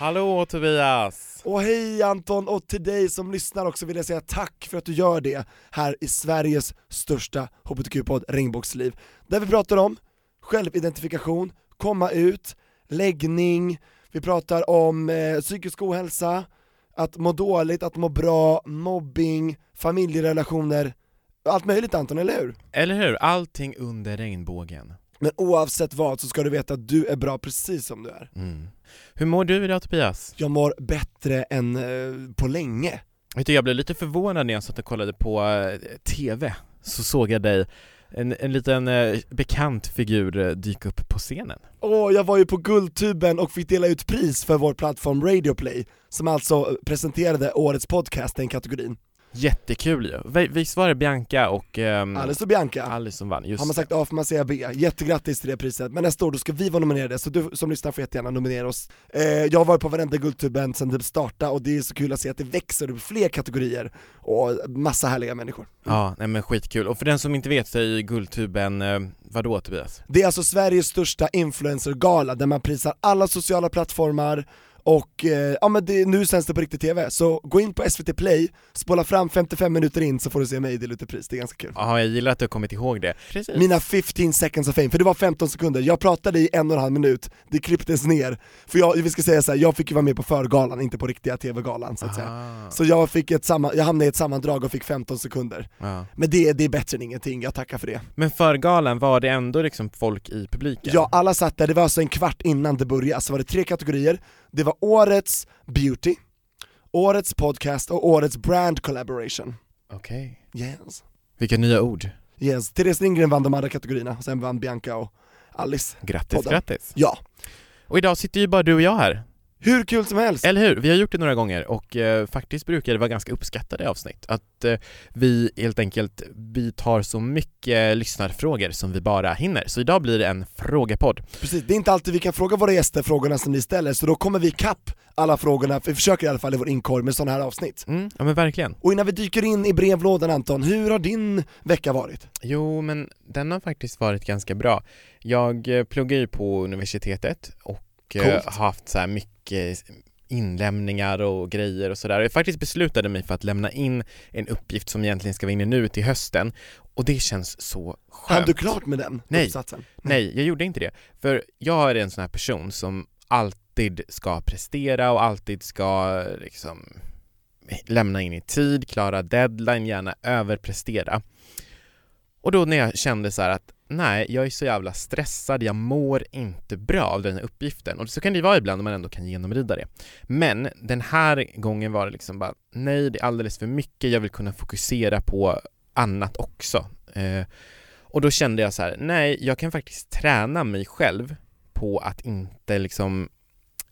Hallå Tobias! Och hej Anton, och till dig som lyssnar också vill jag säga tack för att du gör det här i Sveriges största hbtq-podd Regnbågsliv. Där vi pratar om självidentifikation, komma ut, läggning, vi pratar om eh, psykisk ohälsa, att må dåligt, att må bra, mobbing, familjerelationer, allt möjligt Anton, eller hur? Eller hur? Allting under regnbågen. Men oavsett vad så ska du veta att du är bra precis som du är. Mm. Hur mår du idag Tobias? Jag mår bättre än eh, på länge. Vet du, jag blev lite förvånad när jag satt och kollade på eh, TV, så såg jag dig, en, en liten eh, bekant figur eh, dyka upp på scenen. Åh, jag var ju på Guldtuben och fick dela ut pris för vår plattform Radioplay, som alltså presenterade årets podcast, den kategorin. Jättekul ju! Vi- Visst var det Bianca och ehm, Alice och Bianca, Alice som vann? Just har man sagt. A får man säga B. Jättegrattis till det priset, men nästa år då ska vi vara nominerade, så du som lyssnar får jättegärna nominera oss. Eh, jag har varit på varenda Guldtuben sedan det startade och det är så kul att se att det växer, det blir fler kategorier och massa härliga människor. Ja, nej men skitkul. Och för den som inte vet så är ju Guldtuben, eh, vadå Tobias? Det är alltså Sveriges största influencergala där man prisar alla sociala plattformar och eh, ja men det, nu sänds det på riktig TV, så gå in på SVT Play, spola fram 55 minuter in så får du se mig dela ut ett pris, det är ganska kul. Ja, jag gillar att du har kommit ihåg det. Precis. Mina 15 seconds of fame, för det var 15 sekunder, jag pratade i en och en halv minut, det klipptes ner, för jag, vi ska säga så här, jag fick ju vara med på förgalan, inte på riktiga TV-galan så att säga. Ah, Så jag, fick ett samma, jag hamnade i ett sammandrag och fick 15 sekunder. ja. Men det, det är bättre än ingenting, jag tackar för det. Men för galan var det ändå liksom folk i publiken? Ja, alla satt där, det var alltså en kvart innan det började, så var det tre kategorier, det var årets beauty, årets podcast och årets brand collaboration. Okej. Yes. Vilka nya ord. Yes, Therese Lindgren vann de andra kategorierna, och sen vann Bianca och Alice. Grattis, Podden. grattis. Ja, Och idag sitter ju bara du och jag här. Hur kul som helst! Eller hur? Vi har gjort det några gånger och eh, faktiskt brukar det vara ganska uppskattade avsnitt. Att eh, vi helt enkelt, vi tar så mycket lyssnarfrågor som vi bara hinner. Så idag blir det en frågepodd. Precis, det är inte alltid vi kan fråga våra gäster frågorna som ni ställer, så då kommer vi kapp alla frågorna, för vi försöker i alla fall i vår inkorg med sådana här avsnitt. Mm, ja men verkligen. Och innan vi dyker in i brevlådan Anton, hur har din vecka varit? Jo, men den har faktiskt varit ganska bra. Jag eh, pluggar ju på universitetet och eh, Coolt. har haft så här mycket inlämningar och grejer och sådär. Jag faktiskt beslutade mig för att lämna in en uppgift som egentligen ska vara inne nu till hösten och det känns så skönt. Hann du klart med den Nej. uppsatsen? Nej, jag gjorde inte det. För jag är en sån här person som alltid ska prestera och alltid ska liksom lämna in i tid, klara deadline, gärna överprestera. Och då när jag kände så här att nej, jag är så jävla stressad, jag mår inte bra av den här uppgiften. Och så kan det ju vara ibland när man ändå kan genomrida det. Men den här gången var det liksom bara, nej, det är alldeles för mycket, jag vill kunna fokusera på annat också. Eh, och då kände jag så här, nej, jag kan faktiskt träna mig själv på att inte liksom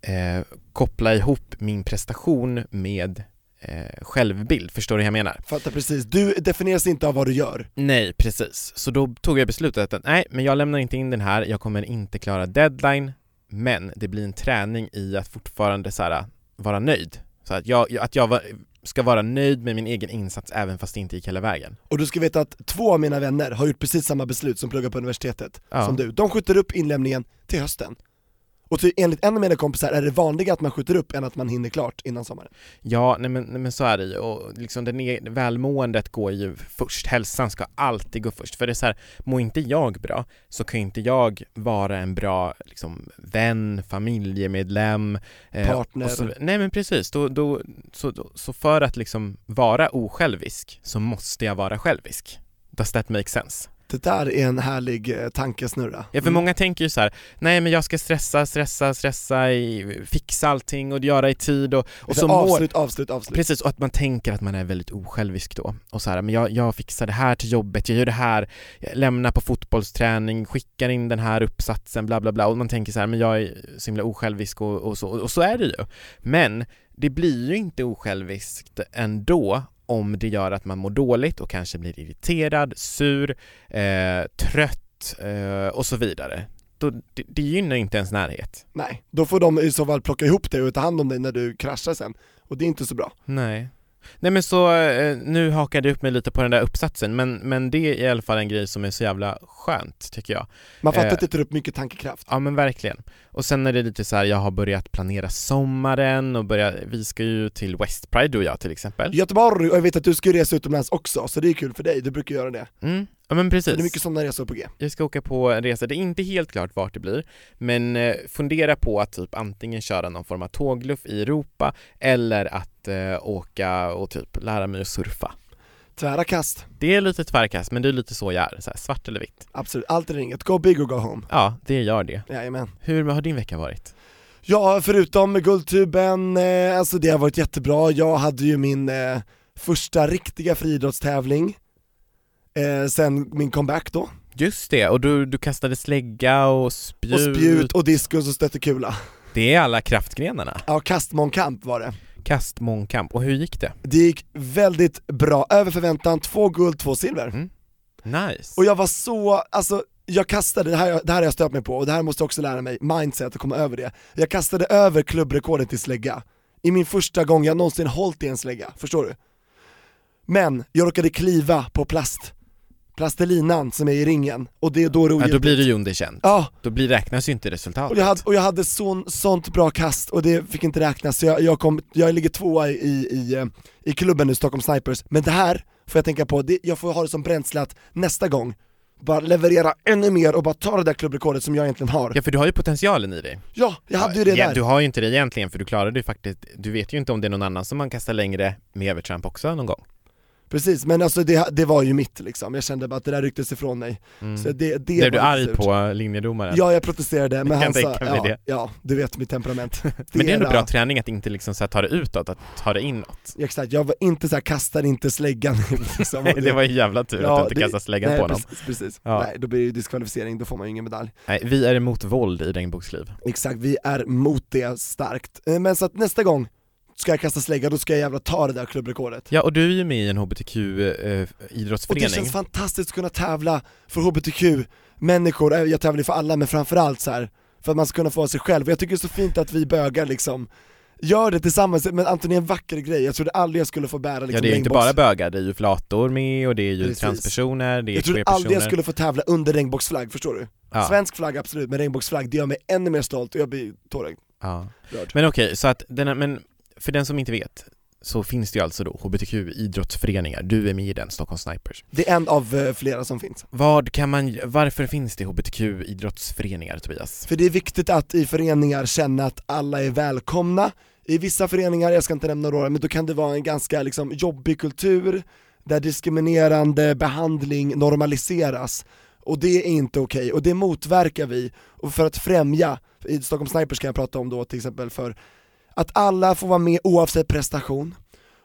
eh, koppla ihop min prestation med eh, självbild. Förstår du hur jag menar? Fattar precis, du definieras inte av vad du gör. Nej, precis. Så då tog jag beslutet att nej, men jag lämnar inte in den här, jag kommer inte klara deadline, men det blir en träning i att fortfarande så här, vara nöjd. Så att jag, att jag var, ska vara nöjd med min egen insats även fast det inte gick hela vägen. Och du ska veta att två av mina vänner har gjort precis samma beslut som pluggar på universitetet Ja. som du. De skjuter upp inlämningen till hösten. Och ty, enligt en av mina kompisar är det vanligare att man skjuter upp än att man hinner klart innan sommaren. Ja, nej men, nej men så är det ju och liksom det ne- välmåendet går ju först, hälsan ska alltid gå först för det är så här, mår inte jag bra så kan inte jag vara en bra liksom, vän, familjemedlem eh, Partner. så, Nej men precis, då, då, så, då, så för att liksom vara osjälvisk så måste jag vara självisk. Does that make sense? Det där är en härlig eh, tankesnurra. Ja för många tänker ju så här: nej men jag ska stressa, stressa, stressa, i, fixa allting och göra i tid och, och så mår, avslut, avslut, avslut. Precis, och att man tänker att man är väldigt osjälvisk då. Och så här, men jag, jag fixar det här till jobbet, jag gör det här, lämnar på fotbollsträning, skickar in den här uppsatsen, bla bla bla. Och man tänker så här, men jag är så himla osjälvisk och, och så, och så är det ju. Men det blir ju inte osjälviskt ändå om det gör att man mår dåligt och kanske blir irriterad, sur, eh, trött eh, och så vidare. Då, det, det gynnar inte ens närhet. Nej, då får de i så fall plocka ihop dig och ta hand om dig när du kraschar sen, och det är inte så bra. Nej. Nej men så, eh, nu hakade jag upp mig lite på den där uppsatsen, men, men det är i alla fall en grej som är så jävla skönt, tycker jag. Man fattar Eh. att det tar upp mycket tankekraft. Ja men verkligen. Och sen är det lite så här, jag har börjat planera sommaren och börja, vi ska ju till West Pride du och jag till exempel. Göteborg, och jag vet att du ska resa utomlands också, så det är kul för dig, du brukar göra det. Mm. Ja men precis. det är mycket sådana resor på G. Jag ska åka på en resa, det är inte helt klart vart det blir, men eh, fundera på att typ antingen köra någon form av tågluff i Europa eller att eh, åka och typ lära mig att surfa. Tvära kast, Det är lite tvärkast, men det är lite så jag är, så här, svart eller vitt. absolut, allt eller inget. Go big or go home. Ja, det gör det. Jajamän. Hur har din vecka varit? Ja, förutom Guldtuben, eh, alltså det har varit jättebra. Jag hade ju min eh, första riktiga friidrottstävling eh, sen min comeback då. Just det, och du, du kastade slägga och spjut. Och spjut och diskus och stöttekula. Det är alla kraftgrenarna. Ja, kastmångkamp var det. Kast, mångkamp. Och hur gick det? Det gick väldigt bra, över förväntan, två guld, två silver. Mm. Nice. Och jag var så, alltså jag kastade, det här, det här har jag stört mig på och det här måste jag också lära mig, mindset, att komma över det. Jag kastade över klubbrekordet i slägga, i min första gång jag någonsin hållit i en slägga, förstår du? Men jag råkade kliva på plast, plastelinan som är i ringen, och det är då det ja, då blir det ju underkänt. Ja, Då blir, räknas ju inte resultatet. och jag hade, och jag hade sån, sånt bra kast och det fick inte räknas, så jag, jag, kom, jag ligger tvåa i, i, i, i klubben nu, Stockholm Snipers, men det här får jag tänka på, det, jag får ha det som bränsle att nästa gång, bara leverera ännu mer och bara ta det där klubbrekordet som jag egentligen har. Ja för du har ju potentialen i dig. Ja, jag hade ju det ja, där. Du har ju inte det egentligen för du klarade ju faktiskt, du vet ju inte om det är någon annan som man kastar längre med övertramp också någon gång. Precis, men alltså det, det var ju mitt liksom, jag kände bara att det där rycktes ifrån mig. Så det, det Blev du arg surt. på linjedomaren? Ja, jag protesterade, men han sa, ja, det. ja, du vet mitt temperament. Men det är ändå bra träning att inte liksom så här ta det utåt, att ta det inåt. Exakt, jag var inte så här, kastar inte släggan liksom, och det var ju jävla tur att du inte det- kastade släggan nej, på honom. Precis, precis. Ja. Nej, då blir det ju diskvalificering, då får man ju ingen medalj. Nej, vi är emot våld i regnbågsliv. Exakt, vi är mot det starkt. Eh, Men så att nästa gång ska jag kasta slägga, då ska jag jävla ta det där klubbrekordet. Ja, och du är ju med i en Och hbtq-idrottsförening. det känns fantastiskt att kunna tävla för hbtq-människor, Eh, jag tävlar ju för alla men framförallt så här för att man ska kunna få vara sig själv. Och jag tycker det är så fint att vi bögar liksom gör det tillsammans, men Anton är en vacker grej, jag trodde aldrig jag skulle få bära liksom ja, det är inte bara bögar, det är ju flator med och det är ju Precis. transpersoner, det är Jag trodde aldrig jag skulle få tävla under regnbågsflagg, förstår du? Ja. Svensk flagg absolut, men regnbågsflagg det gör mig ännu mer stolt och jag blir tårögd. Ja. Men okej, så att den här, men för den som inte vet så finns det ju alltså då hbtq-idrottsföreningar, du är med i den, Stockholm Snipers. Det är en av eh, flera som finns. Vad kan man, varför finns det hbtq-idrottsföreningar Tobias? För det är viktigt att i föreningar känna att alla är välkomna. I vissa föreningar, jag ska inte nämna några, men då kan det vara en ganska liksom, jobbig kultur där diskriminerande behandling normaliseras. Och det är inte okej, och det motverkar vi. Och för att främja, i Stockholm Snipers kan jag prata om då till exempel för att alla får vara med oavsett prestation,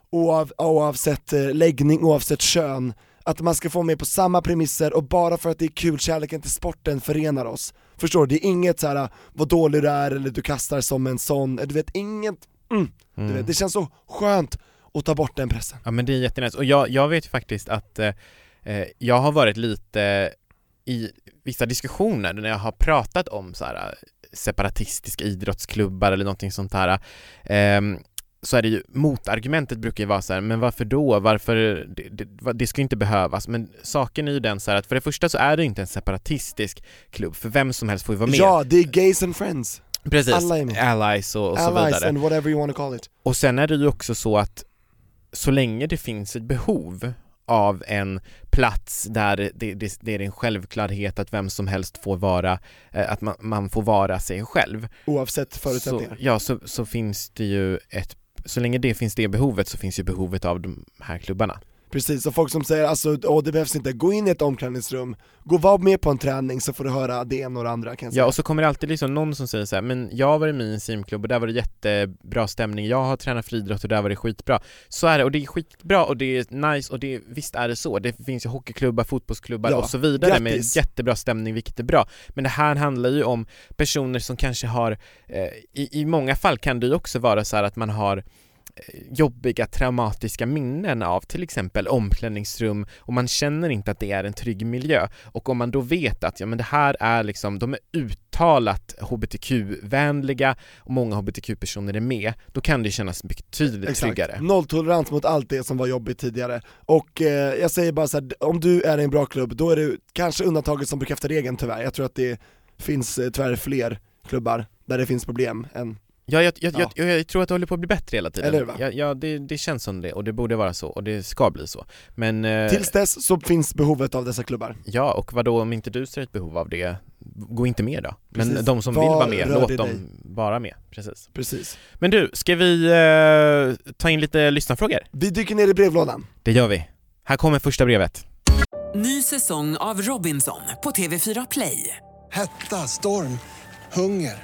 oav, oavsett eh, läggning, oavsett kön, att man ska få vara med på samma premisser och bara för att det är kul, kärleken till sporten förenar oss. Förstår du? Det är inget så här vad dålig du är eller du kastar som en sån, du vet inget, mm, du vet, det känns så skönt att ta bort den pressen. Ja men det är jättenice, och jag, jag vet ju faktiskt att eh, eh, jag har varit lite i vissa diskussioner när jag har pratat om så här eh, separatistiska idrottsklubbar eller någonting sånt här ehm, så är det ju, motargumentet brukar ju vara så här, men varför då? Varför, det, det, det ju inte behövas, men saken är ju den så här att för det första så är det inte en separatistisk klubb, för vem som helst får ju vara med. Ja, det är gays and friends, Precis, allies och, och så allies vidare. and whatever you wanna call it. Och sen är det ju också så att så länge det finns ett behov av en plats där det, det, det är en självklarhet att vem som helst får vara, eh, att man, man får vara sig själv. Oavsett Så, förutsättningar. ja, så, så finns det ju ett, så länge det finns det behovet så finns ju behovet av de här klubbarna. Precis, och folk som säger alltså, åh det behövs inte, gå in i ett omklädningsrum, gå var med på en träning så får du höra det ena och det andra kan jag säga. Ja och så kommer det alltid liksom någon som säger så här, men jag har varit med i en simklubb och där var det jättebra stämning, jag har tränat friidrott och där var det skitbra. Så är det, och det är skitbra och det är nice och det, visst är det så, det finns ju hockeyklubbar, fotbollsklubbar Ja, och så vidare grattis. med jättebra stämning, vilket är bra. Men det här handlar ju om personer som kanske har, eh, i, i många fall kan det ju också vara så här att man har jobbiga traumatiska minnen av till exempel omklädningsrum och man känner inte att det är en trygg miljö och om man då vet att ja men det här är liksom, de är uttalat hbtq-vänliga och många hbtq-personer är med, då kan det kännas betydligt tryggare. Nolltolerans mot allt det som var jobbigt tidigare. Och eh, jag säger bara så här, om du är i en bra klubb, då är det kanske undantaget som bekräftar regeln tyvärr. Jag tror att det finns eh, tyvärr fler klubbar där det finns problem än Ja, jag, jag, Ja. Jag, jag tror att det håller på att bli bättre hela tiden. Eller hur? Ja, ja det, det känns som det och det borde vara så och det ska bli så. Men eh, Tills dess så finns behovet av dessa klubbar. Ja, och vad då om inte du ser ett behov av det, gå inte med då. Men Precis. de som Var vill vara med, låt dem dig? vara med. Precis. Precis. Men du, ska vi eh, ta in lite lyssnarfrågor? Vi dyker ner i brevlådan. Det gör vi. Här kommer första brevet. Ny säsong av Robinson på TV4 Play. Hetta, storm, hunger.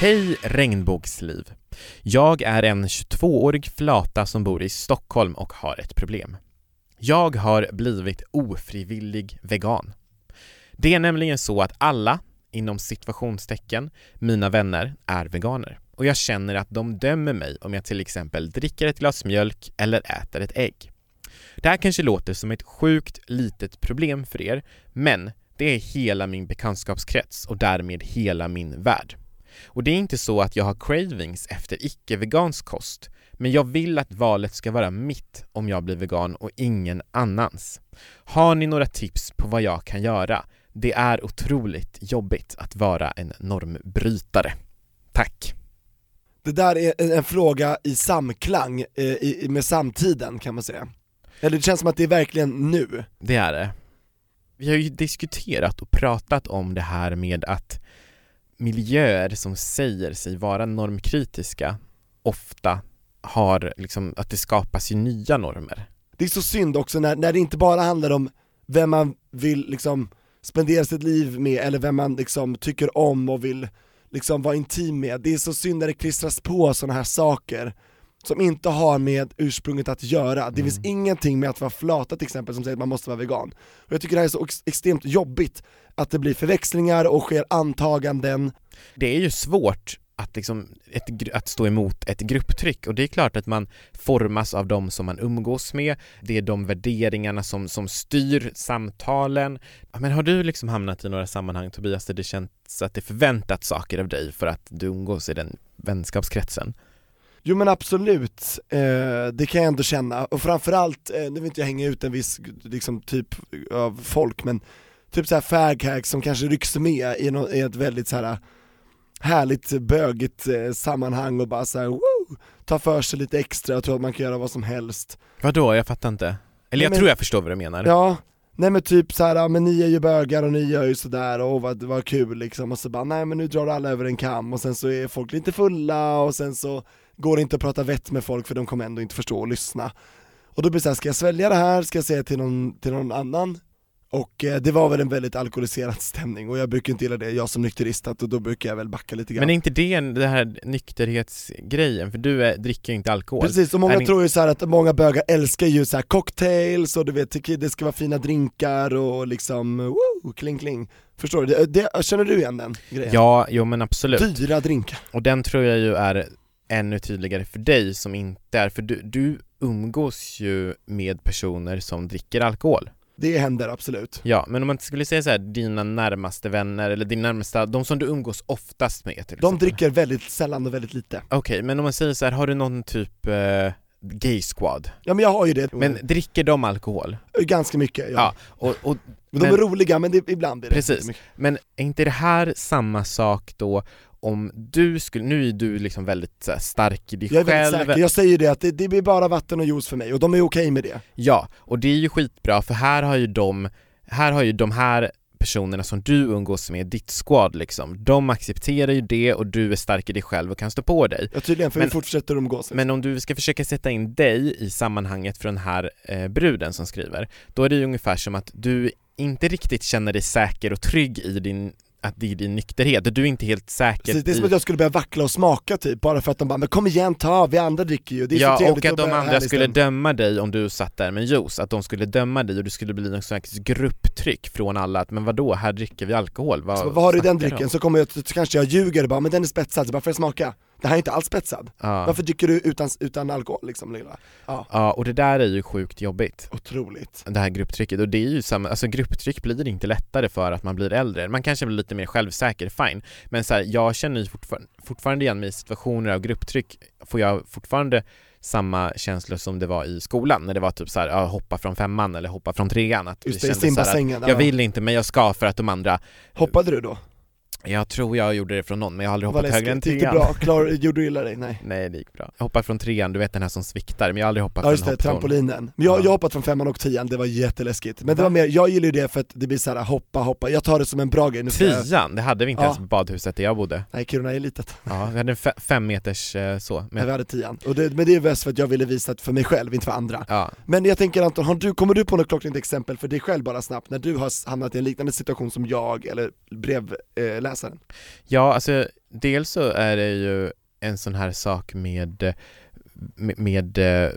Hej regnbågsliv! Jag är en 22-årig flata som bor i Stockholm och har ett problem. Jag har blivit ofrivillig vegan. Det är nämligen så att alla, inom situationstecken, mina vänner är veganer och jag känner att de dömer mig om jag till exempel dricker ett glas mjölk eller äter ett ägg. Det här kanske låter som ett sjukt litet problem för er, men det är hela min bekantskapskrets och därmed hela min värld. Och det är inte så att jag har cravings efter icke-vegansk kost, men jag vill att valet ska vara mitt om jag blir vegan och ingen annans. Har ni några tips på vad jag kan göra? Det är otroligt jobbigt att vara en normbrytare. Tack! Det där är en, en fråga i samklang eh, i, med samtiden kan man säga. Eller det känns som att det är verkligen nu. Det är det. Vi har ju diskuterat och pratat om det här med att miljöer som säger sig vara normkritiska ofta har liksom, att det skapas ju nya normer. Det är så synd också när, när det inte bara handlar om vem man vill liksom spendera sitt liv med eller vem man liksom tycker om och vill liksom vara intim med. Det är så synd när det klistras på sådana här saker som inte har med ursprunget att göra. Det finns ingenting med att vara flata till exempel som säger att man måste vara vegan. Och jag tycker det här är så ex- extremt jobbigt att det blir förväxlingar och sker antaganden. Det är ju svårt att, liksom, ett, att stå emot ett grupptryck och det är klart att man formas av de som man umgås med, det är de värderingarna som, som styr samtalen. Men har du liksom hamnat i några sammanhang Tobias där det känns att det förväntats saker av dig för att du umgås i den vänskapskretsen? Jo men absolut, eh, det kan jag ändå känna, och framförallt, eh, nu vill inte jag hänga ut en viss liksom, typ av folk men typ såhär faghags som kanske rycks med i, nå- i ett väldigt så här härligt bögigt eh, sammanhang och bara såhär woo, ta för sig lite extra och tror att man kan göra vad som helst. Vadå? Jag fattar inte. Eller Nej, jag men- tror jag förstår vad du menar. Ja, nej men typ såhär, ja, men ni är ju bögar och ni gör ju sådär och vad, vad kul liksom och så bara nej men nu drar alla över en kam och sen så är folk lite fulla och sen så går det inte att prata vett med folk för de kommer ändå inte förstå och lyssna. Och då blir det såhär, ska jag svälja det här, ska jag säga till någon, till någon annan? Och eh, det var väl en väldigt alkoholiserad stämning och jag brukar inte gilla det, jag som nykterist, att, och då brukar jag väl backa lite grann. Men är inte det en- det här nykterhetsgrejen? För du är, dricker ju inte alkohol. Precis, och många Är tror ju så här att många bögar älskar ju så här cocktails och du vet, det ska vara fina drinkar och liksom, woo, kling kling. Förstår du? Det, det, känner du igen den grejen? Ja, jo men absolut. Dyra drinkar. Och den tror jag ju är ännu tydligare för dig som inte är, för du, du umgås ju med personer som dricker alkohol. Det händer absolut. Ja, men om man skulle säga så här, dina närmaste vänner eller din närmsta, de som du umgås oftast med till De exempel. dricker väldigt sällan och väldigt lite. Okej, men om man säger så här, har du någon typ eh, gay squad? Ja men jag har ju det. Men dricker de alkohol? Ganska mycket, ja. Ja, och, och Men de är men- roliga, men det, ibland blir det Precis. inte mycket. Men är inte det här samma sak då om du skulle, nu är du liksom väldigt här, stark i dig Jag själv säker, jag säger det att det, det blir bara vatten och juice för mig och de är okej med det. Ja, och det är ju skitbra för här har ju de, här har ju de här personerna som du umgås med, ditt squad liksom, de accepterar ju det och du är stark i dig själv och kan stå på dig. Ja tydligen, för Men- vi fortsätter umgås. Men om du ska försöka sätta in dig i sammanhanget för den här eh, bruden som skriver, då är det ju ungefär som att du inte riktigt känner dig säker och trygg i din att det är din nykterhet, du är inte helt säker Precis, det är som att jag skulle börja vackla och smaka typ, bara för att de bara 'men kom igen, ta, vi andra dricker ju' det är så Ja, trevligt och att att de andra skulle döma dig om du satt där med juice, att de skulle döma dig och det skulle bli någon slags grupptryck från alla att men vadå, här dricker vi alkohol, vad, Så vad har du i den snackar du om?" drycken? Så kommer jag, så kanske jag ljuger och bara 'men den är spetsad' så bara 'får jag smaka?' Det här är inte alls spetsad. Ja. Varför dricker du utan, utan alkohol liksom lilla? Ja, Ja, och det där är ju sjukt jobbigt, otroligt. det här grupptrycket, och det är ju samma, alltså grupptryck blir inte lättare för att man blir äldre, man kanske blir lite mer självsäker, fine, men så här, jag känner ju fortfarande, fortfarande igen mig i situationer av grupptryck, får jag fortfarande samma känslor som det var i skolan, när det var typ så här, ja, hoppa från femman eller hoppa från trean, att Just det i simbassängen. jag ja. vill inte men jag ska för att de andra Hoppade du då? Jag tror jag gjorde det från någon, men jag har aldrig hoppat högre än läskigt. Gick det trean bra? Klar, gjorde du illa dig? Nej. Nej det gick bra Jag hoppade från trean, du vet den här som sviktar, men jag har aldrig hoppat Ja just från det, trampolinen. Men jag, Ja. jag har hoppat från femman och tian, det var jätteläskigt. Men det Va? var mer, jag gillar ju det för att det blir såhär hoppa, hoppa, jag tar det som en bra grej. Nu ska jag, Tian, det hade vi inte Ja. ens på badhuset där jag bodde nej Kiruna är litet. Ja, vi hade en fe- fem meters eh, så, Men men, vi hade tian. Och det, men det är mest för att jag ville visa att för mig själv, inte för andra. ja. Men jag tänker Anton, har du, kommer du på något klockrent exempel för dig själv bara snabbt, när du har s- hamnat i en liknande situation som jag, eller brevläsaren? Eh, läsaren? ja, alltså dels så är det ju en sån här sak med, med, med eh,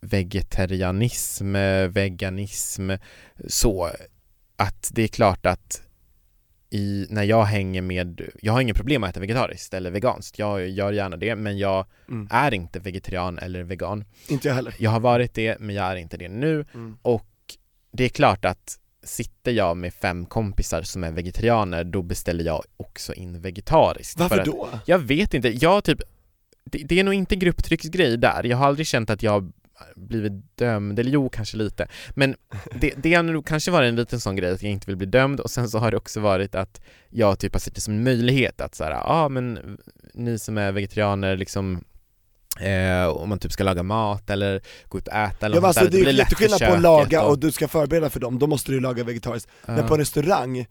vegetarianism, veganism, så att det är klart att i, när jag hänger med, jag har inget problem med att äta vegetariskt eller veganskt, jag gör gärna det, men jag Mm. är inte vegetarian eller vegan. Inte jag heller. Jag har varit det, men jag är inte det nu Mm. och det är klart att sitter jag med fem kompisar som är vegetarianer, då beställer jag också in vegetariskt. Varför då? Jag vet inte, jag typ, det, det är nog inte grupptrycksgrej där, jag har aldrig känt att jag blivit dömd, eller jo kanske lite, men det, det har nog kanske varit en liten sån grej att jag inte vill bli dömd och sen så har det också varit att jag typ har sett det som en möjlighet att såhär, ja ah, men ni som är vegetarianer liksom Eh, om man typ ska laga mat eller gå ut och äta eller Ja, men något alltså, där, det är blir lätt jätteskillnad för på att laga och du ska förbereda för dem, då måste du laga vegetariskt. Men Ja. på en restaurang,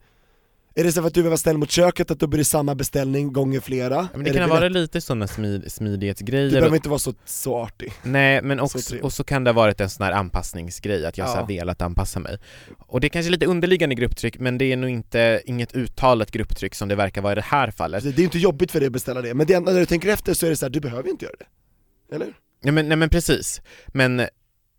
är det så för att du vill vara snäll mot köket, att då blir det samma beställning gånger flera? Ja, men det Är kan bilett- varit lite sådana smid, smidighetsgrejer Du behöver inte vara så, så artig. Nej men Så också, trevligt. och så kan det ha varit en sån här anpassningsgrej, att jag Ja. så velat anpassa mig Och det är kanske lite underliggande grupptryck, men det är nog inte, inget uttalat grupptryck som det verkar vara i det här fallet Det är inte jobbigt för dig att beställa det, men det, när du tänker efter så är det så här, du behöver inte göra det. Eller? ja, men, Nej men precis, men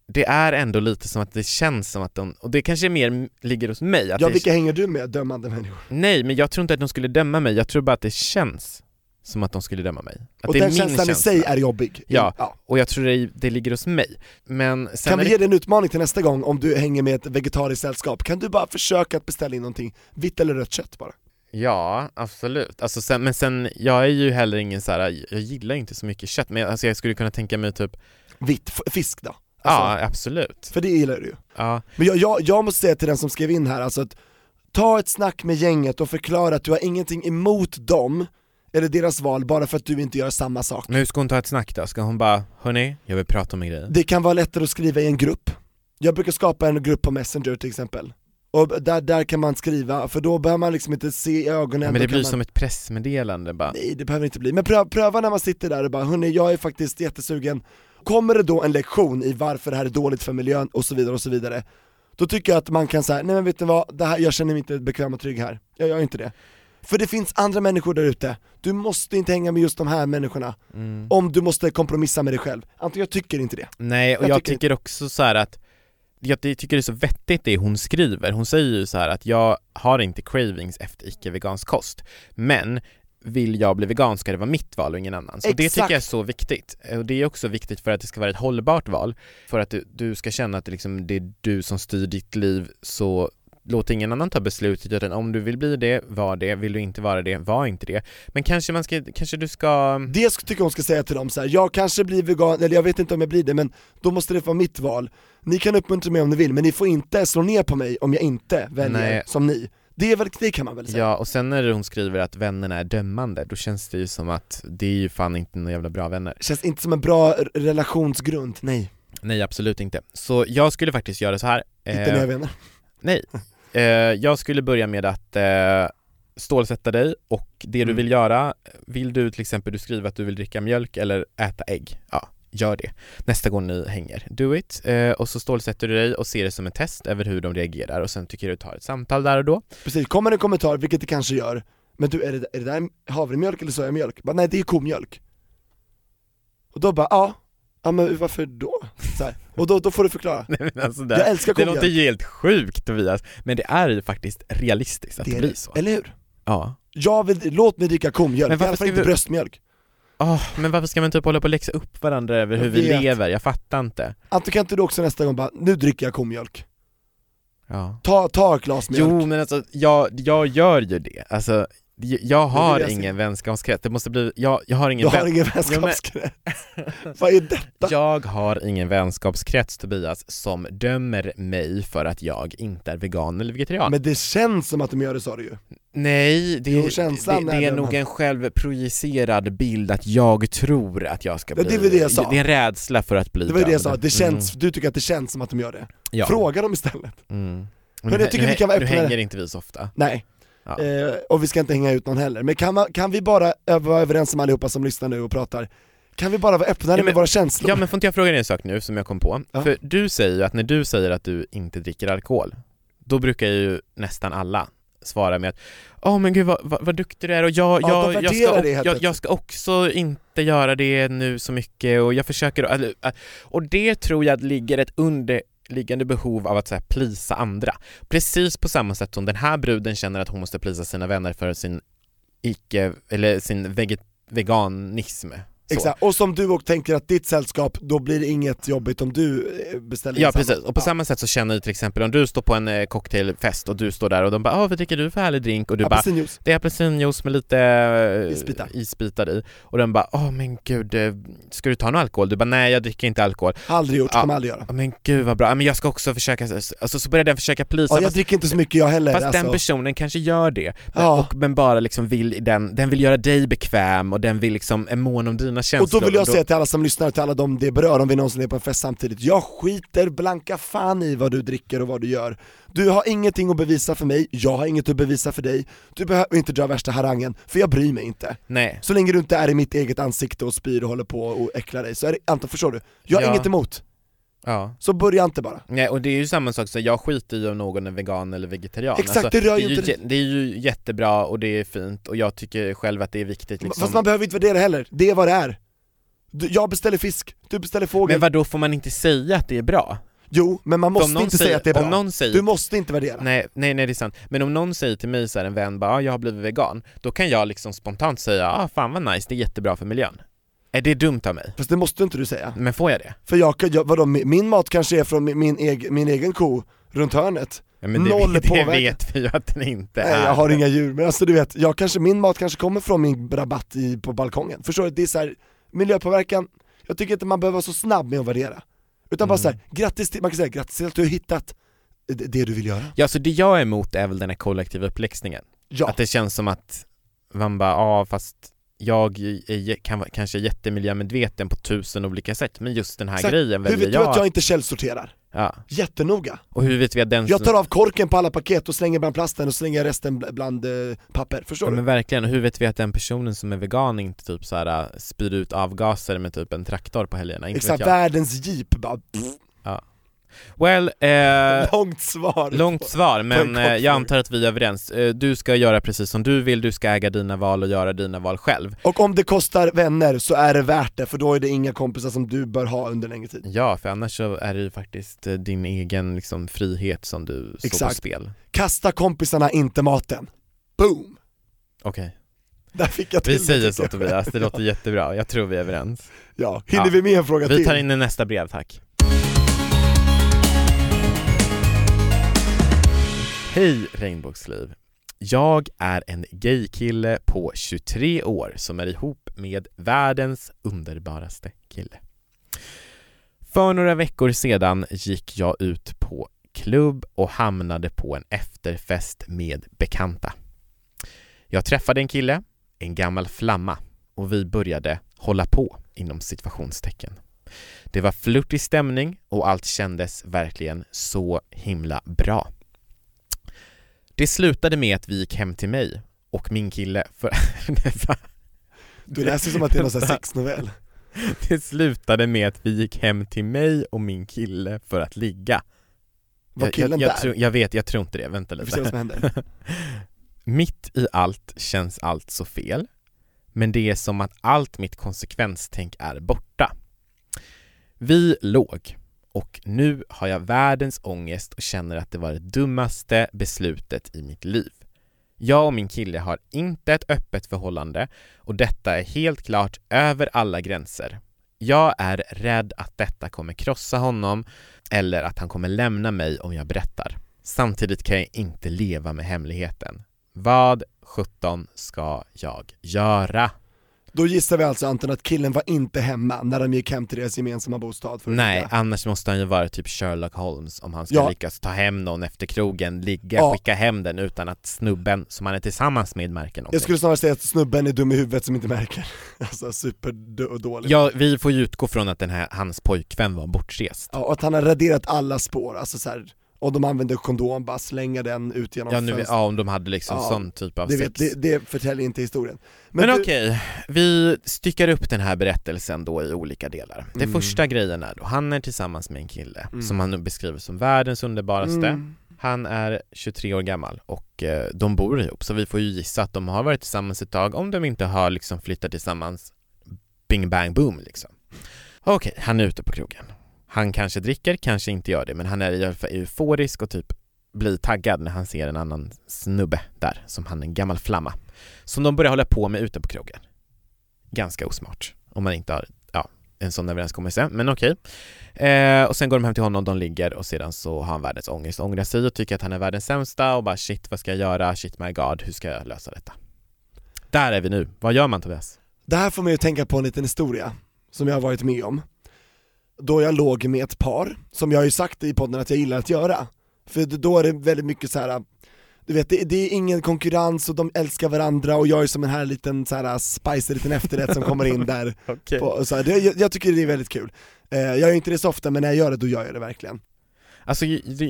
det är ändå lite som att det känns som att de, och det kanske mer ligger hos mig att Ja, det, vilka hänger du med, dömande människor? Nej men jag tror inte att de skulle döma mig, jag tror bara att det känns som att de skulle döma mig Att Och det är den min känslan i känsla. sig är jobbig. Ja. Och jag tror det, det ligger hos mig Men Kan vi det ge dig en utmaning till nästa gång om du hänger med ett vegetariskt sällskap? Kan du bara försöka att beställa in någonting, vitt eller rött kött bara? Ja, absolut. Alltså sen, men sen, jag är ju heller ingen så här, jag gillar inte så mycket kött, men jag, alltså jag skulle kunna tänka mig typ, Vitt, fisk då? ja Alltså, absolut. För det gillar du ju. Ja, Men jag, jag, jag måste säga till den som skrev in här, alltså att ta ett snack med gänget och förklara att du har ingenting emot dem, eller deras val, bara för att du inte gör samma sak. men hur ska hon ta ett snack då? Ska hon bara, hörni, jag vill prata om en grej? Det kan vara lättare att skriva i en grupp. Jag brukar skapa en grupp på Messenger till exempel. Och där, där kan man skriva, för då behöver man liksom inte se i ögonen. men då det blir man... som ett pressmeddelande bara. Nej det behöver inte bli, men pröva, pröva när man sitter där och bara hörni, jag är faktiskt jättesugen. Kommer det då en lektion i varför det här är dåligt för miljön? och så vidare och så vidare. Då tycker jag att man kan säga, nej men vet du vad, det här, jag känner mig inte bekväm och trygg här, jag gör inte det. För det finns andra människor där ute, du måste inte hänga med just de här människorna. Mm. Om du måste kompromissa med dig själv, Anton jag tycker inte det. Nej, och Jag jag, tycker- tycker också så här att jag tycker det är så vettigt det hon skriver. Hon säger ju så här att jag har inte cravings efter icke-vegansk kost. Men vill jag bli vegan ska det vara mitt val och ingen annans. Och det Exakt. tycker jag är så viktigt. Och det är också viktigt för att det ska vara ett hållbart val. För att du, du ska känna att det, liksom, det är du som styr ditt liv så låt ingen annan ta beslutet utan om du vill bli det, var det. Vill du inte vara det, var inte det. Men kanske man ska, kanske du ska Det tycker jag hon ska säga till dem så här. jag kanske blir vegan, eller jag vet inte om jag blir det, men då måste det vara mitt val. Ni kan uppmuntra mig om ni vill, men ni får inte slå ner på mig om jag inte väljer Nej. som ni. Det, är väl, det kan man väl säga? Ja, och sen när hon skriver att vännerna är dömande, då känns det ju som att det är ju fan inte några jävla bra vänner. Känns inte som en bra relationsgrund, nej. Nej, absolut inte. Så jag skulle faktiskt göra så här. Inte eh, när jag vänner. Nej. Eh, jag skulle börja med att eh, stålsätta dig och det du Mm. vill göra, vill du till exempel, du skriver att du vill dricka mjölk eller äta ägg, ja, gör det. Nästa gång ni hänger, do it. Eh, och så stålsätter du dig och ser det som ett test över hur de reagerar och sen tycker du tar ett samtal där och då. Precis, kommer en kommentar, vilket det kanske gör, men du är det, är det där havremjölk eller sojamjölk? Bara, nej det är komjölk. Och då bara, ja, ja men varför då? Och då, då får du förklara. Nej, men alltså Jag älskar det låter ju helt sjukt Tobias, men det är ju faktiskt realistiskt att det, Det blir det. så. Eller hur? Ja. Jag vill, låt mig dricka komjölk, i alla fall inte vi- bröstmjölk. Åh, men varför ska man typ hålla på och läxa upp varandra över hur vi lever? Jag fattar inte. Anton kan inte du också nästa gång bara, nu dricker jag komjölk. Ja. Ta, ta ett glas mjölk. Jo men alltså, jag, jag gör ju det. Alltså, jag har jag se. ingen vänskapskrets, det måste bli, jag, jag har du ingen har vän, ingen men- vänskapskrets. Vad är detta? jag har ingen vänskapskrets Tobias som dömer mig för att jag inte är vegan eller vegetarian. Men det känns som att de gör det sa du ju. Nej, det, Jo, det, det, är det nog en självprojicerad bild att jag tror att jag ska Men bli... det är väl det jag sa. Det är en rädsla för att bli Det var det jag sa, det känns, Mm. du tycker att det känns som att de gör det. Ja. Fråga dem istället. Mm. Men jag tycker nu, vi kan vara nu öppnare. hänger inte vi så ofta. Nej. Ja. Eh, och vi ska inte hänga ut någon heller. Men kan, man, kan vi bara vara överens om allihopa som lyssnar nu och pratar, kan vi bara vara öppnare Ja, men- med våra känslor? Ja men får inte jag fråga dig en sak nu som jag kom på? Ja. För du säger ju att när du säger att du inte dricker alkohol, då brukar ju nästan alla svara med att Åh men gud vad, vad, vad duktig du är och jag, Ja, jag, jag, ska, det jag, jag, ska också inte göra det nu så mycket och jag försöker äh, Och det tror jag ligger ett underliggande behov av att så här, plisa andra Precis på samma sätt som den här bruden känner att hon måste plisa sina vänner för sin icke, eller sin veget, veganism. Exakt, och som du och tänker att ditt sällskap, då blir det inget jobbigt om du eh, beställer Ja precis, och på Ja. samma sätt så känner du till exempel om du står på en eh, cocktailfest och du står där och de bara "Åh, vad dricker du för härlig drink?” och du bara det är apelsinjuice med lite eh, Isbitar. isbitar i och de bara åh men gud, ska du ta någon alkohol? Du bara nej jag dricker inte alkohol. Aldrig gjort, Ja. kommer aldrig göra. "Ja, Men gud vad bra, men jag ska också försöka, alltså så börjar den försöka plisa Ja, jag dricker inte så mycket jag heller. fast alltså. den personen kanske gör det, men, Ja. och, men bara liksom vill den, den vill göra dig bekväm och den vill liksom, är mån om dina Och känslor. då vill jag säga till alla som lyssnar, till alla de det berör, om vi någonsin är på en fest samtidigt, jag skiter blanka fan i vad du dricker och vad du gör. Du har ingenting att bevisa för mig, jag har inget att bevisa för dig, du behöver inte dra värsta harangen, för jag bryr mig inte. Nej, Så länge du inte är i mitt eget ansikte och spyr och håller på och äcklar dig, så är det, Anton förstår du? Jag har Ja. inget emot, ja. så börja inte bara. Nej och det är ju samma sak, så jag skiter i om någon är vegan eller vegetarian Exakt, det rör är ju inte jä- Det är ju jättebra och det är fint och jag tycker själv att det är viktigt liksom Fast man behöver inte värdera heller, det är vad det är. Du, jag beställer fisk, du beställer fågel. Men vad då får man inte säga att det är bra? Jo, men man måste inte säger- säga att det är bra. någon säger- Du måste inte värdera. Nej, nej, nej det är sant. Men om någon säger till mig så här, en vän bara, ah, jag har blivit vegan, då kan jag liksom spontant säga, ah fan vad nice, det är jättebra för miljön. Är det dumt av mig? Fast det måste inte du säga. Men får jag det? För jag, jag vadå, min mat kanske är från min, min, egen, min egen ko runt hörnet. Ja, men det, Noll det påverkan. vet vi ju att den inte Nej är. jag har inga djur, men alltså du vet, jag kanske, min mat kanske kommer från min rabatt i, på balkongen. Förstår du? Det är så här, miljöpåverkan, jag tycker inte man behöver vara så snabb med att värdera. Utan bara Mm. så här, grattis till, man kan säga grattis till att du har hittat det, det du vill göra. Ja, så det jag är emot är väl den här kollektiva uppläxningen. Ja, Att det känns som att man bara, ja fast jag är, kan kanske jättemiljömedveten på tusen olika sätt, men just den här Exakt. grejen hur väljer vet du jag. att jag inte källsorterar? Ja. Jättenoga. Och hur vet vi att den Jag tar av korken på alla paket och slänger bland plasten och slänger resten bl- bland eh, papper, förstår Ja, du? men verkligen, och hur vet vi att den personen som är vegan inte typ så här äh, spyr ut avgaser med typ en traktor på helgerna? Inte Exakt, jag. världens jeep bara, pff, Well, eh, långt svar. långt svar, men eh, jag antar att vi är överens. Eh, Du ska göra precis som du vill, du ska äga dina val och göra dina val själv. Och om det kostar vänner så är det värt det, för då är det inga kompisar som du bör ha under längre tid. Ja, för annars så är det ju faktiskt eh, din egen liksom, frihet som du står på spel. Kasta kompisarna, inte maten. Boom! Okej. Där fick jag till Vi säger så. Tobias, det låter jättebra, jag tror vi är överens Ja, hinner Ja. vi med en fråga Vi till? tar in i nästa brev tack Hej regnbågsliv Jag är en gaykille på 23 år som är ihop med världens underbaraste kille För några veckor sedan gick jag ut på klubb och hamnade på en efterfest med bekanta Jag träffade en kille, en gammal flamma och vi började hålla på inom situationstecken. Det var flörtig stämning och allt kändes verkligen så himla bra. Det slutade med att vi gick hem till mig och min kille för... Du läser som att det är någon sexnovell. Det slutade med att vi gick hem till mig och min kille för att ligga. Var Jag- killen jag, jag, där? tror- jag vet, jag tror inte det, vänta Vi får se vad lite. som händer. Mitt i allt känns allt så fel, men det är som att allt mitt konsekvenstänk är borta. Vi låg och nu har jag världens ångest och känner att det var det dummaste beslutet i mitt liv. Jag och min kille har inte ett öppet förhållande och detta är helt klart över alla gränser. Jag är rädd att detta kommer krossa honom eller att han kommer lämna mig om jag berättar. Samtidigt kan jag inte leva med hemligheten. Vad 17 ska jag göra? Då gissar vi alltså Anton att killen var inte hemma när de gick hem till deras gemensamma bostad för Nej, ligga. annars måste han ju vara typ Sherlock Holmes om han ska Ja. lyckas ta hem någon efter krogen, ligga, Ja. skicka hem den utan att snubben som han är tillsammans med märker någonting. Jag skulle snarare säga att snubben är dum i huvudet som inte märker. Alltså superdålig. Ja, vi får ju utgå från att den här, hans pojkvän var bortrest. Ja, och att han har raderat alla spår, alltså så här, och de använder kondom, bara slänga den ut genom Ja, nu, fönstret. ja, om de hade liksom Ja, sån typ av det, sex. vet, det, det förtäljer inte historien. Men, du- okej, vi styckar upp den här berättelsen då i olika delar. Mm. första grejen är då, han är tillsammans med en kille Mm. som han nu beskriver som världens underbaraste. Mm. Han är 23 år gammal och eh, de bor ihop så vi får ju gissa att de har varit tillsammans ett tag om de inte har liksom flyttat tillsammans bing bang boom liksom. Okej, han är ute på krogen. Han kanske dricker, kanske inte gör det men han är i alla fall euforisk och typ blir taggad när han ser en annan snubbe där som han en gammal flamma. Som de börjar hålla på med ute på krogen. Ganska osmart om man inte har ja, en sån överenskommelse, men okej. Eh, och sen går de hem till honom, de ligger och sedan så har han världens ångest, ångrar sig och tycker att han är världens sämsta och bara shit vad ska jag göra, shit my god, hur ska jag lösa detta? Där är vi nu, vad gör man Tobias? Det här får mig att tänka på en liten historia som jag har varit med om. Då jag låg med ett par, som jag har ju sagt i podden att jag gillar att göra. För då är det väldigt mycket så här. du vet det, det är ingen konkurrens och de älskar varandra och jag är som en här liten så här spicy liten efterrätt som kommer in där. Okej. På, så här, det, jag, jag tycker det är väldigt kul. Eh, jag gör inte det så ofta men när jag gör det då gör jag det verkligen. Alltså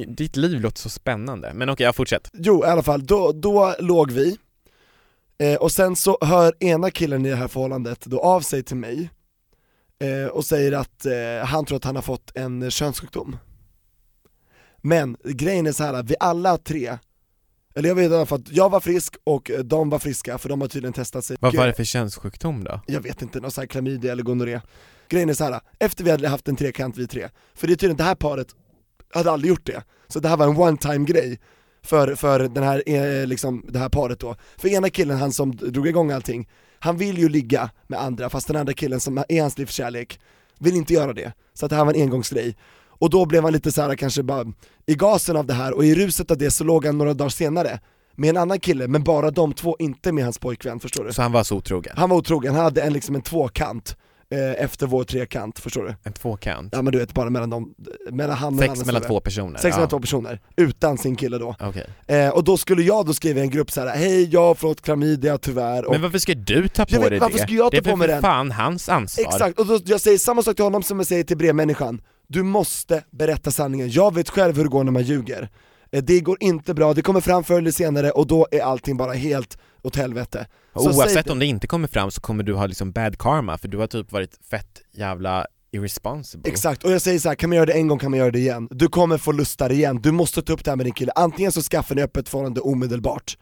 ditt liv låter så spännande, men okej, jag fortsätt. Jo i alla fall, då, då låg vi, eh, och sen så hör ena killen i det här förhållandet då av sig till mig eh, och säger att eh, han tror att han har fått en könssjukdom. Men grejen är så här vi alla tre, eller jag vet i alla fall att jag var frisk och eh, de var friska för de har tydligen testat sig. Vad var det för könssjukdom då? Jag vet inte, någon sån här klamydia eller gonorré. Grejen är så här, efter vi hade haft en trekant vi tre, för det är tydligen det här paret hade aldrig gjort det, så det här var en one time grej för, för den här, eh, liksom, det här paret då. För ena killen, han som drog igång allting, han vill ju ligga med andra fast den andra killen som är hans livskärlek vill inte göra det. Så att det här var en engångsgrej. Och då blev han lite så här kanske bara i gasen av det här och i ruset av det så låg han några dagar senare med en annan kille, men bara de två, inte med hans pojkvän, förstår du? Så han var så otrogen? Han var otrogen, han hade en, liksom en tvåkant efter vår trekant, förstår du? En tvåkant? Ja men du vet bara mellan dem, mellan han och Sex mellan två personer? Sex mellan ja. två personer, utan sin kille då. Okej. Eh, och då skulle jag då skriva i en grupp så här: hej jag har fått klamydia tyvärr, och Men varför ska du ta på dig varför det? ska jag ta det är på mig den? fan hans ansvar. Exakt, och då, jag säger samma sak till honom som jag säger till brevmänniskan Du måste berätta sanningen, jag vet själv hur det går när man ljuger Eh, Det går inte bra, det kommer fram förr eller senare och då är allting bara helt åt helvete. Så Oavsett om det inte kommer fram så kommer du ha liksom bad karma för du har typ varit fett jävla irresponsible. Exakt, och jag säger så här, kan man göra det en gång kan man göra det igen. Du kommer få lustar igen, du måste ta upp det här med din kille. Antingen så skaffar ni öppet förhållande omedelbart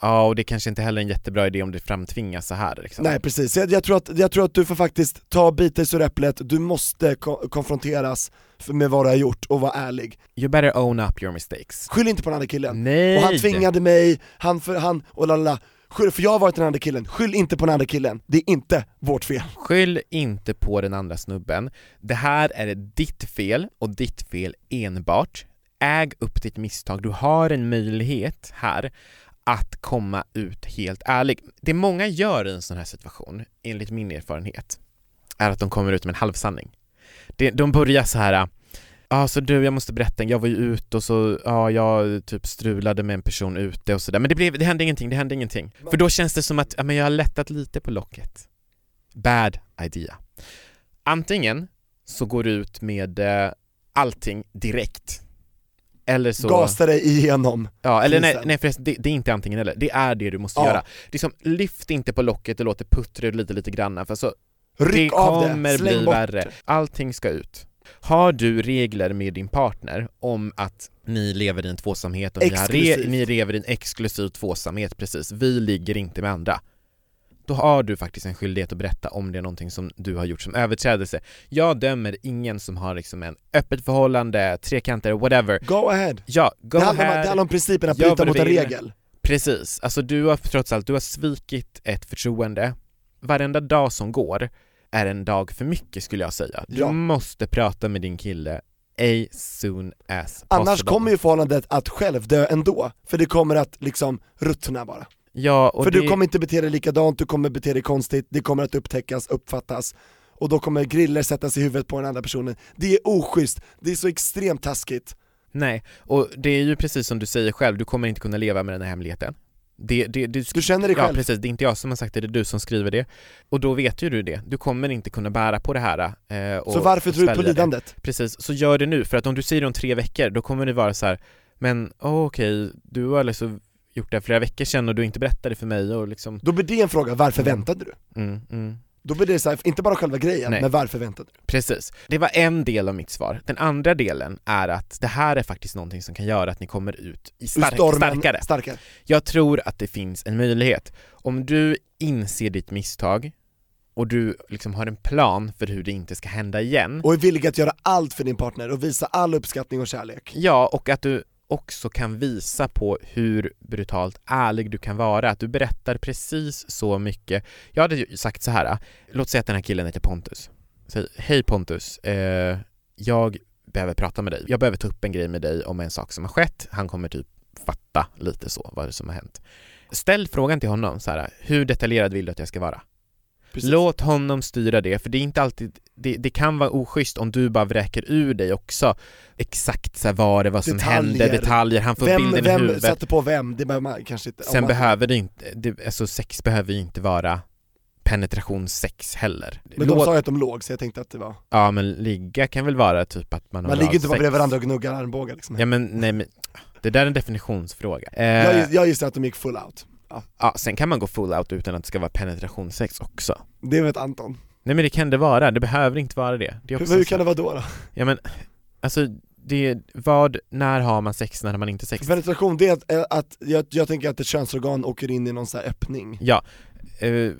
Ja, och det kanske inte heller är en jättebra idé om det framtvingas så här liksom. Nej precis, jag, jag, tror att, jag tror att du får faktiskt ta bita i äpplet, du måste ko- konfronteras med vad du har gjort och vara ärlig You better own up your mistakes. Skyll inte på den andra killen Nej! Och han tvingade mig, han för han, och lalala Skyll, för jag har varit den andra killen, skyll inte på den andra killen, det är inte vårt fel. Skyll inte på den andra snubben. Det här är ditt fel och ditt fel enbart. Äg upp ditt misstag. Du har en möjlighet här att komma ut helt ärlig. Det många gör i en sån här situation, enligt min erfarenhet, är att de kommer ut med en halvsanning. De börjar så här Ja, så du, jag måste berätta, jag var ju ute och så, ja, jag typ strulade med en person ute och sådär, men det, blev, det hände ingenting, det hände ingenting. För då känns det som att, ja men jag har lättat lite på locket. Bad idea. Antingen så går du ut med eh, allting direkt. Eller så... Gasa dig igenom Ja, eller nej, nej förresten, det, det är inte antingen eller, det är det du måste Ja. göra. Det är som, lyft inte på locket och låt det puttra lite lite granna, för så Ryck det det, kommer släng bli bort värre. det. Allting ska ut. Har du regler med din partner om att ni lever i en tvåsamhet och ni, re- ni lever i en exklusiv tvåsamhet, precis, vi ligger inte med andra. Då har du faktiskt en skyldighet att berätta om det är någonting som du har gjort som överträdelse. Jag dömer ingen som har liksom en öppet förhållande, trekanter, whatever. Go ahead! Ja, go det, handlar om, ahead. det handlar om principen att bryta mot en regel. Precis, alltså du har trots allt, du har svikit ett förtroende. Varenda dag som går är en dag för mycket skulle jag säga. Du Ja. måste prata med din kille a soon as possible. Annars kommer ju förhållandet att själv dö ändå, för det kommer att liksom ruttna bara. Ja, för det... du kommer inte bete dig likadant, du kommer bete dig konstigt, det kommer att upptäckas, uppfattas och då kommer griller sättas i huvudet på den andra personen. Det är oschysst, det är så extremt taskigt. Nej, och det är ju precis som du säger själv, du kommer inte kunna leva med den här hemligheten. Det, det, du, Du känner ja, själv. precis, det är inte jag som har sagt det, det är du som skriver det. Och då vet ju du det, du kommer inte kunna bära på det här eh, och Så varför tror du på svälja det. lidandet? Precis, så gör det nu, för att om du säger det om tre veckor, då kommer det vara så här. men oh, okej, du har liksom gjort det här flera veckor sedan och du inte berättade för mig och liksom Då blir det en fråga, varför Mm. väntade du? mm, mm. Då blir det så här, inte bara själva grejen, Nej. men varför väntade du? Precis. Det var en del av mitt svar. Den andra delen är att det här är faktiskt någonting som kan göra att ni kommer ut i stark, stormen, starkare. starkare. Jag tror att det finns en möjlighet. Om du inser ditt misstag och du liksom har en plan för hur det inte ska hända igen. Och är villig att göra allt för din partner och visa all uppskattning och kärlek. Ja, och att du också kan visa på hur brutalt ärlig du kan vara, att du berättar precis så mycket. Jag hade ju sagt så här. låt säga att den här killen heter Pontus. Säg, hej Pontus, eh, jag behöver prata med dig. Jag behöver ta upp en grej med dig om en sak som har skett. Han kommer typ fatta lite så, vad det som har hänt. Ställ frågan till honom så här. hur detaljerad vill du att jag ska vara? Precis. Låt honom styra det, för det är inte alltid, det, det kan vara oschysst om du bara vräker ur dig också exakt så vad det var som Detaljer. hände, detaljer, han får Vem, bilden i vem huvudet. satte på vem? Det behöver man kanske inte... Sen man- behöver det inte, det, alltså sex behöver ju inte vara penetrationssex heller. Men de Låt- sa ju att de låg, så jag tänkte att det var... Ja men ligga kan väl vara typ att man har Man ligger inte bara bredvid varandra och gnuggar armbågar liksom. Ja men nej men, det där är en definitionsfråga. Eh, Jag, jag gissar att de gick full out. Ja. ja, sen kan man gå full out utan att det ska vara penetrationssex också. Det vet Anton. Nej men det kan det vara, det behöver inte vara det. det Hur, hur kan det vara då? då? Ja men, alltså, det, vad, när har man sex, när har man inte sex? Penetration, det är att, eh, att jag, jag tänker att ett könsorgan åker in i någon så här öppning. Ja, eh,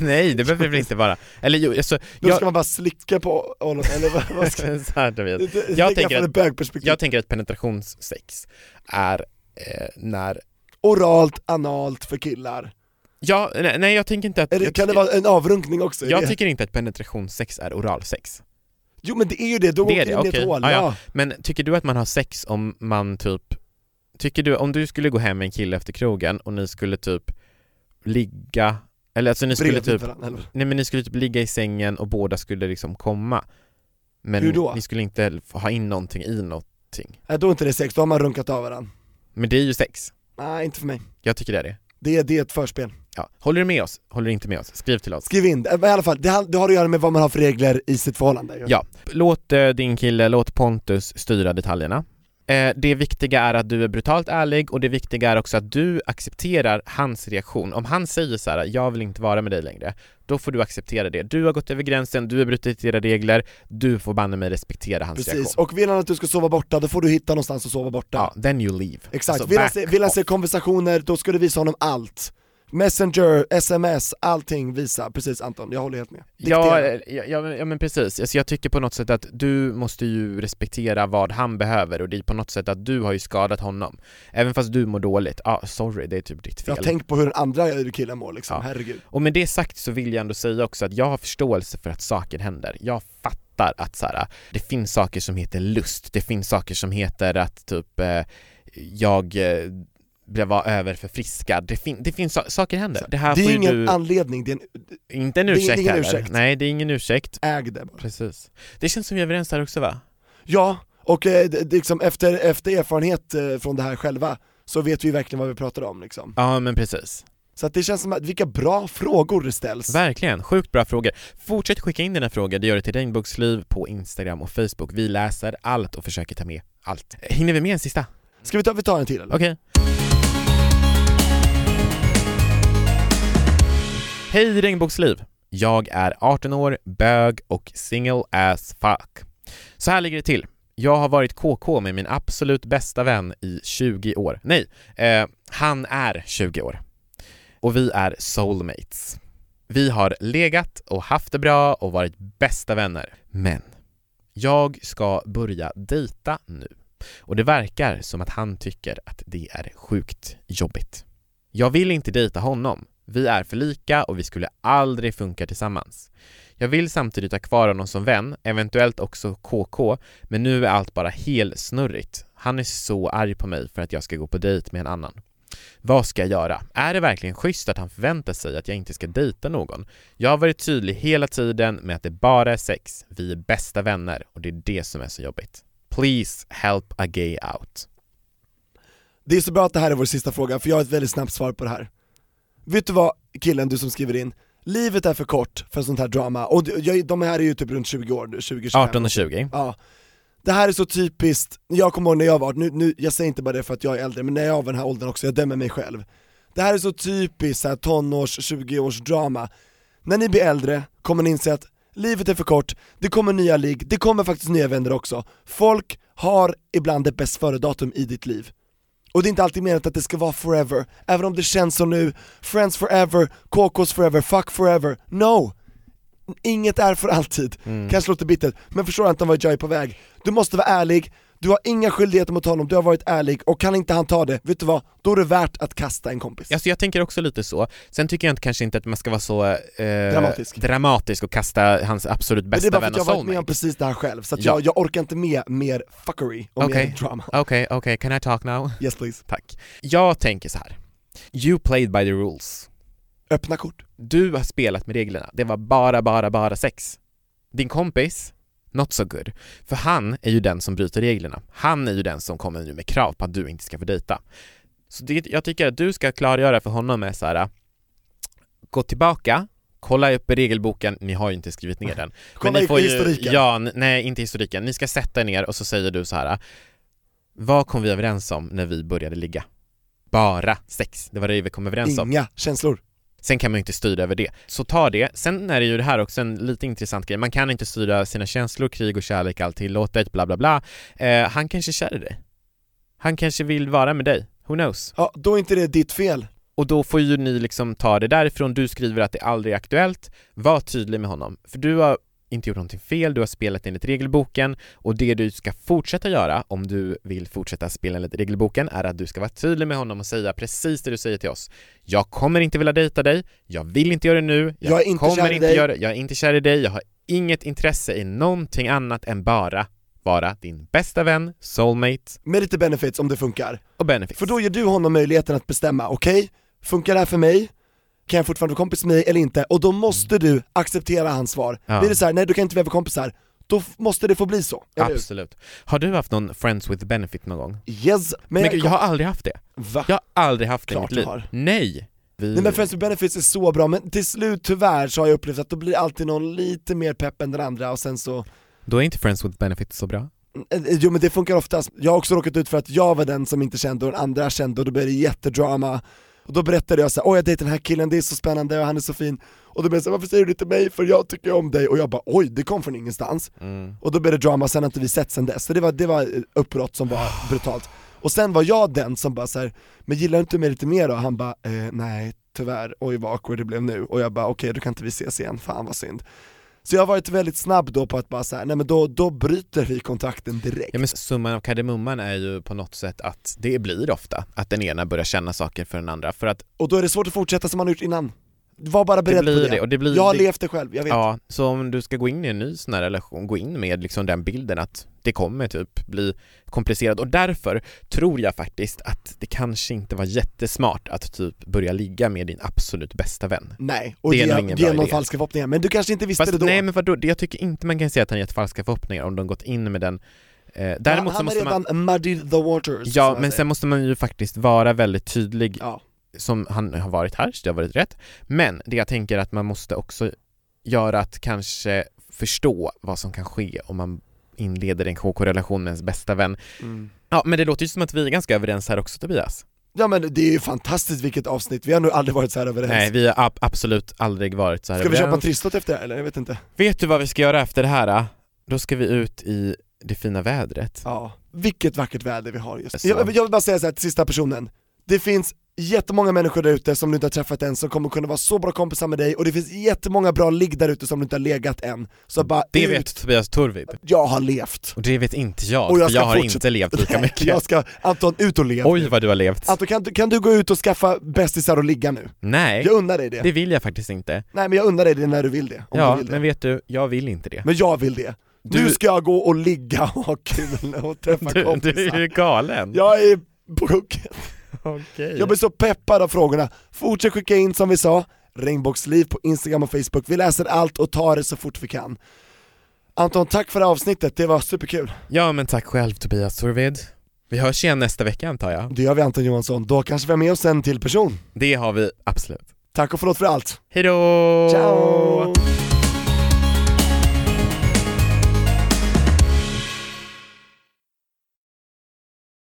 nej det behöver det inte vara. Eller jo, alltså, Då jag, ska man bara slicka på honom, eller vad, vad ska... så här, David. Det- det- Jag tänker att- jag tänker att penetrationssex är eh, när Oralt, analt för killar. Ja, nej, nej jag tänker inte att... Det, kan det vara en avrunkning också? Jag det? tycker inte att penetrationssex är oralsex. Jo men det är ju det, då åker det, in i okej. ett hål, Ja, ja. Men tycker du att man har sex om man typ... Tycker du, om du skulle gå hem med en kille efter krogen och ni skulle typ ligga, eller alltså ni skulle Bredvid typ... varandra? Nej men ni skulle typ ligga i sängen och båda skulle liksom komma. Men Hur då? ni skulle inte ha in någonting i någonting. Nej då är inte det sex, då har man runkat av varandra. Men det är ju sex. Nej inte för mig. Jag tycker det är det. Det det är ett förspel. Ja. Håller du med oss? Håller du inte med oss? Skriv till oss. Skriv in. Men i alla fall, det har, det har att göra med vad man har för regler i sitt förhållande. Ja, låt eh, din kille, låt Pontus styra detaljerna. Eh, det viktiga är att du är brutalt ärlig och det viktiga är också att du accepterar hans reaktion. Om han säger så här, jag vill inte vara med dig längre, då får du acceptera det. Du har gått över gränsen, du har brutit era regler, du får banne mig respektera hans Precis, reaktion. och vill han att du ska sova borta, då får du hitta någonstans att sova borta. Ja, then you leave. Exakt, Alltså, vill, han se, vill han se konversationer, då ska du visa honom allt. Messenger, sms, allting visa, precis Anton, jag håller helt med. Ja, ja, ja men precis, alltså, jag tycker på något sätt att du måste ju respektera vad han behöver och det är på något sätt att du har ju skadat honom Även fast du mår dåligt, ja ah, sorry det är typ ditt fel Jag tänk på hur den andra killen mår liksom, Ja. herregud. Och med det sagt så vill jag ändå säga också att jag har förståelse för att saker händer. Jag fattar att så här, det finns saker som heter lust, det finns saker som heter att typ eh, jag eh, blev var överförfriskad. Det, fin- det finns sa- saker händer. Det här Det är ingen du... anledning, det är en Inte en det är ursäkt ingen heller. ursäkt. Nej, det är ingen ursäkt. äg det bara. Precis. Det känns som vi är överens där också va? Ja, och eh, det, det liksom efter, efter erfarenhet eh, från det här själva, så vet vi verkligen vad vi pratar om liksom. Ja men precis. Så att det känns som att, vilka bra frågor det ställs. Verkligen, sjukt bra frågor. Fortsätt skicka in dina frågor, det gör det till Regnbågsliv på Instagram och Facebook. Vi läser allt och försöker ta med allt. Hinner vi med en sista? Ska vi ta, vi tar en till eller? Okej. Hej Regnbågsliv! Jag är 18 år, bög och single as fuck. Så här ligger det till. Jag har varit KK med min absolut bästa vän i 20 år. Nej, eh, han är 20 år. Och vi är soulmates. Vi har legat och haft det bra och varit bästa vänner. Men jag ska börja dejta nu. Och det verkar som att han tycker att det är sjukt jobbigt. Jag vill inte dejta honom. Vi är för lika och vi skulle aldrig funka tillsammans. Jag vill samtidigt ha kvar honom som vän, eventuellt också KK, men nu är allt bara helt snurrigt. Han är så arg på mig för att jag ska gå på dejt med en annan. Vad ska jag göra? Är det verkligen schysst att han förväntar sig att jag inte ska dejta någon? Jag har varit tydlig hela tiden med att det bara är sex, vi är bästa vänner och det är det som är så jobbigt. Please help a gay out. Det är så bra att det här är vår sista fråga, för jag har ett väldigt snabbt svar på det här. Vet du vad killen, du som skriver in, livet är för kort för sånt här drama, och de här är ju typ runt 20 år, 20-25 18 och 20. Ja. Det här är så typiskt, jag kommer ihåg när jag var, nu, nu, jag säger inte bara det för att jag är äldre, men när jag var den här åldern också, jag dömer mig själv. Det här är så typiskt så här, tonårs, 20-års drama. När ni blir äldre kommer ni inse att livet är för kort, det kommer nya ligg, det kommer faktiskt nya vänner också. Folk har ibland ett bäst före-datum i ditt liv. Och det är inte alltid menat att det ska vara forever, även om det känns som nu, friends forever, KKs forever, fuck forever, no! Inget är för alltid, kanske låter bittert, men förstår Anton vart jag är på väg? Du måste vara ärlig, du har inga skyldigheter mot honom, du har varit ärlig, och kan inte han ta det, vet du vad? Då är det värt att kasta en kompis. Alltså jag tänker också lite så. Sen tycker jag inte, kanske inte att man ska vara så eh, Dramatisk. dramatisk och kasta hans absolut Men det är bästa bara för vän att jag och har varit med om soulmate. precis det här själv, så Ja. jag, jag orkar inte med mer fuckery och Okej. mer drama. Okej, okej, can I talk now? Yes please. Tack. Jag tänker så här. You played by the rules. Öppna kort. Du har spelat med reglerna. Det var bara, bara, bara sex. Din kompis, not so good. För han är ju den som bryter reglerna. Han är ju den som kommer nu med krav på att du inte ska få dejta. Så det, jag tycker att du ska klargöra för honom med så här. gå tillbaka, kolla upp regelboken, ni har ju inte skrivit ner den. Kolla ni får ju- historiken. Ja, nej inte historiken. Ni ska sätta er ner och så säger du så här. Vad kom vi överens om när vi började ligga? Bara sex, det var det vi kom överens om. Inga känslor. Sen kan man ju inte styra över det. Så ta det. Sen är det ju det här också en lite intressant grej. Man kan inte styra sina känslor, krig och kärlek, allt tillåtet, bla bla bla. Eh, han kanske är kär i dig. Han kanske vill vara med dig. Who knows? Ja, då är inte det ditt fel. Och då får ju ni liksom ta det därifrån. Du skriver att det aldrig är aktuellt. Var tydlig med honom. För du har inte gjort någonting fel, du har spelat enligt regelboken och det du ska fortsätta göra om du vill fortsätta spela enligt regelboken är att du ska vara tydlig med honom och säga precis det du säger till oss. Jag kommer inte vilja dejta dig, jag vill inte göra det nu, jag, Jag inte kommer inte dig." göra det, jag är inte kär i dig, jag har inget intresse i någonting annat än bara vara din bästa vän, soulmate Med lite benefits om det funkar. och benefits. För då ger du honom möjligheten att bestämma, okej, funkar det här för mig? Kan jag fortfarande vara kompis med dig eller inte? Och då måste du acceptera hans svar. Ja. Blir det så här, nej du kan inte vara kompisar, då måste det få bli så, eller hur? Absolut. Har du haft någon friends with benefit någon gång? Yes! Men, Men, gud, jag har aldrig haft det. Va? Jag har aldrig haft det i Klart mitt du liv. har. Nej! Vi... Nej men Friends with Benefits är så bra, men till slut tyvärr så har jag upplevt att då blir alltid någon lite mer pepp än den andra och sen så Då är inte friends with benefit så bra. Eh, eh, Jo men det funkar oftast, jag har också råkat ut för att jag var den som inte kände och den andra kände och då blev det jättedrama Och då berättade jag såhär, åh jag dejtar den här killen, det är så spännande och han är så fin. Och då blev jag såhär, varför säger du det till mig? För jag tycker om dig. Och jag bara, oj det kom från ingenstans. Och då blev det drama, sen har inte vi sett sen dess, så det var, det var ett uppbrott som var brutalt. Och sen var jag den som bara såhär, men gillar du inte mig lite mer då? Han bara, eh, nej tyvärr, oj vad awkward det blev nu, och jag bara okej då kan inte vi ses igen, fan vad synd. Så jag har varit väldigt snabb då på att bara säga nej men då, då bryter vi kontakten direkt. Ja men summan av kardemumman är ju på något sätt att det blir ofta att den ena börjar känna saker för den andra för att Och då är det svårt att fortsätta som man har gjort innan. Var bara beredd blir på det. det, och det blir jag har det- levt det själv, jag vet. Ja, så om du ska gå in i en ny sån här relation, gå in med liksom den bilden att det kommer typ bli komplicerat och därför tror jag faktiskt att det kanske inte var jättesmart att typ börja ligga med din absolut bästa vän. Nej, och Det är ge, nog ingen någon falska förhoppningar, men du kanske inte visste Fast det då? nej men vadå, Det- jag tycker inte man kan säga att han gett falska förhoppningar om de gått in med den eh, Däremot han så han måste har redan man muddied the waters. Ja man men sen måste man ju faktiskt vara väldigt tydlig Ja. Som han har varit här, så det har varit rätt. Men det jag tänker att man måste också göra att kanske förstå vad som kan ske om man inleder en KK-relation med ens bästa vän. Mm. Ja men det låter ju som att vi är ganska överens här också Tobias. Ja men det är ju fantastiskt vilket avsnitt, vi har nog aldrig varit så här överens. Nej vi har ab- absolut aldrig varit så här Ska vi köpa en överens. trisslott efter det här eller? Jag vet inte. Vet du vad vi ska göra efter det här? Då, då ska vi ut i det fina vädret. Ja, vilket vackert väder vi har just Så. jag, jag vill bara säga så här till sista personen, det finns jättemånga människor där ute som du inte har träffat än som kommer kunna vara så bra kompisar med dig och det finns jättemånga bra ligg där ute som du inte har legat än. Så bara Det ut, vet Tobias Torvib. jag har levt. Och det vet inte jag, Och jag jag har inte levt lika mycket. Jag ska, Anton ut och lev Oj vad du har levt. Anton kan, du- kan du gå ut och skaffa bästisar och ligga nu? Nej, Jag unnar dig det. det vill jag faktiskt inte. Nej men jag unnar dig det när du vill det. Ja, vill det. men vet du, jag vill inte det. Men jag vill det. Du- Nu ska jag gå och ligga och ha kul och träffa Du, kompisar. du är ju galen. Jag är på hugget. Okej. Jag blir så peppad av frågorna. Fortsätt skicka in som vi sa, regnbågsliv på Instagram och Facebook. Vi läser allt och tar det så fort vi kan. Anton, tack för det här avsnittet, det var superkul. Ja men tack själv Tobias Torvid. Vi hörs igen nästa vecka antar jag. Det gör vi Anton Johansson, då kanske vi har med oss en till person. Det har vi absolut. Tack och förlåt för allt. Hejdå! Ciao!